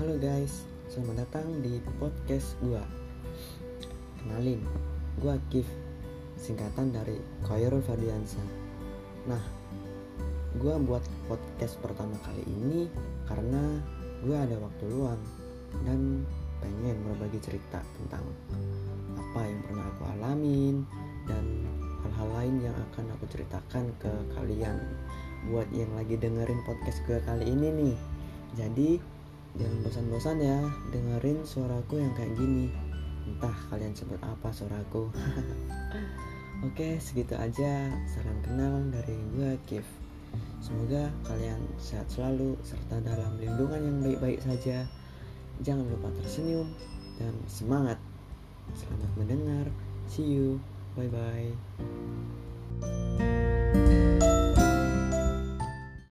Halo guys, selamat datang di podcast gua. Kenalin, gua Kif, singkatan dari Khairul Fadiansa. Nah, gua buat podcast pertama kali ini karena gua ada waktu luang dan pengen berbagi cerita tentang apa yang pernah aku alamin dan hal-hal lain yang akan aku ceritakan ke kalian buat yang lagi dengerin podcast gue kali ini nih jadi jangan bosan-bosan ya dengerin suaraku yang kayak gini. Entah kalian sebut apa suaraku. Oke segitu aja salam kenal dari gue Kif. Semoga kalian sehat selalu serta dalam lindungan yang baik-baik saja. Jangan lupa tersenyum dan semangat. Selamat mendengar. See you. Bye bye